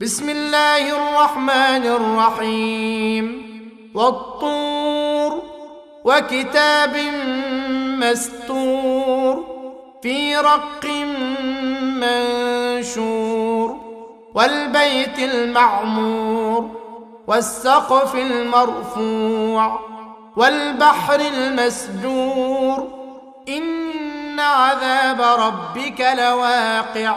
بسم الله الرحمن الرحيم والطور وكتاب مستور في رق منشور والبيت المعمور والسقف المرفوع والبحر المسجور ان عذاب ربك لواقع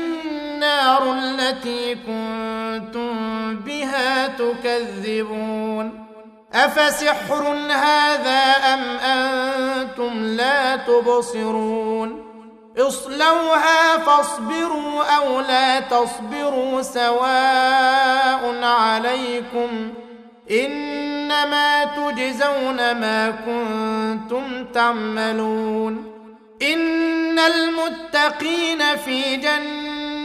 التي كنتم بها تكذبون. أفسحر هذا أم أنتم لا تبصرون؟ اصلوها فاصبروا أو لا تصبروا سواء عليكم. إنما تجزون ما كنتم تعملون. إن المتقين في جنات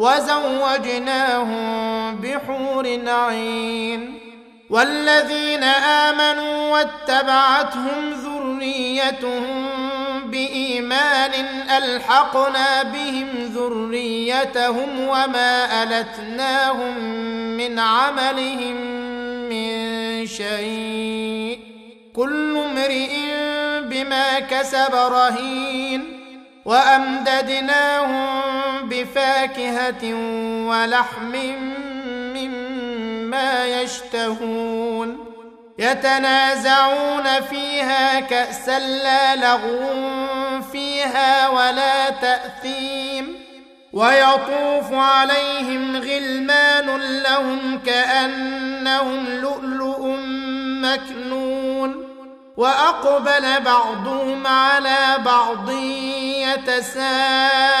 وزوجناهم بحور عين. والذين آمنوا واتبعتهم ذريتهم بإيمان ألحقنا بهم ذريتهم وما ألتناهم من عملهم من شيء. كل امرئ بما كسب رهين. وأمددناهم بفاكهه ولحم مما يشتهون يتنازعون فيها كأسا لا لغو فيها ولا تأثيم ويطوف عليهم غلمان لهم كأنهم لؤلؤ مكنون وأقبل بعضهم على بعض يتساءلون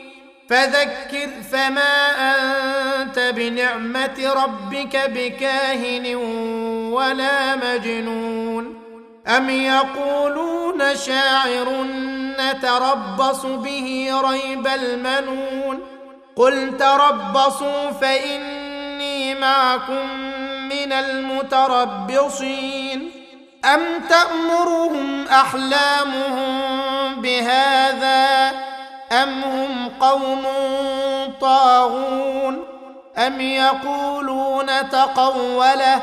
فذكر فما أنت بنعمة ربك بكاهن ولا مجنون. أم يقولون شاعر نتربص به ريب المنون. قل تربصوا فإني معكم من المتربصين. أم تأمرهم أحلامهم بهذا أم هم قوم طاغون أم يقولون تقوله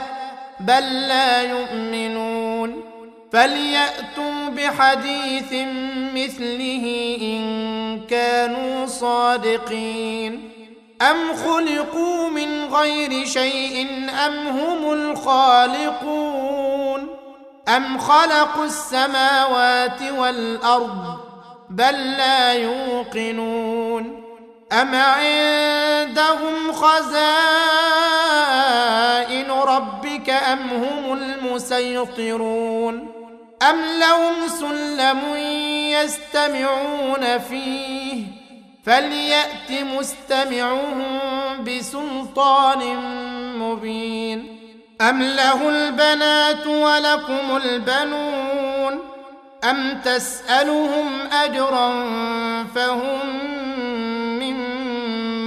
بل لا يؤمنون فليأتوا بحديث مثله إن كانوا صادقين أم خلقوا من غير شيء أم هم الخالقون أم خلقوا السماوات والأرض بل لا يوقنون ام عندهم خزائن ربك ام هم المسيطرون ام لهم سلم يستمعون فيه فليات مستمعهم بسلطان مبين ام له البنات ولكم البنون ام تسالهم اجرا فهم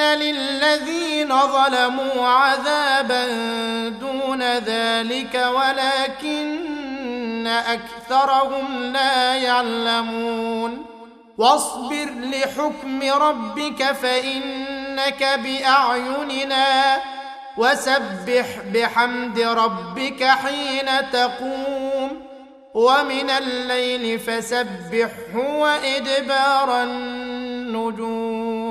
للذين ظلموا عذابا دون ذلك ولكن اكثرهم لا يعلمون واصبر لحكم ربك فانك باعيننا وسبح بحمد ربك حين تقوم ومن الليل فسبحه وادبار النجوم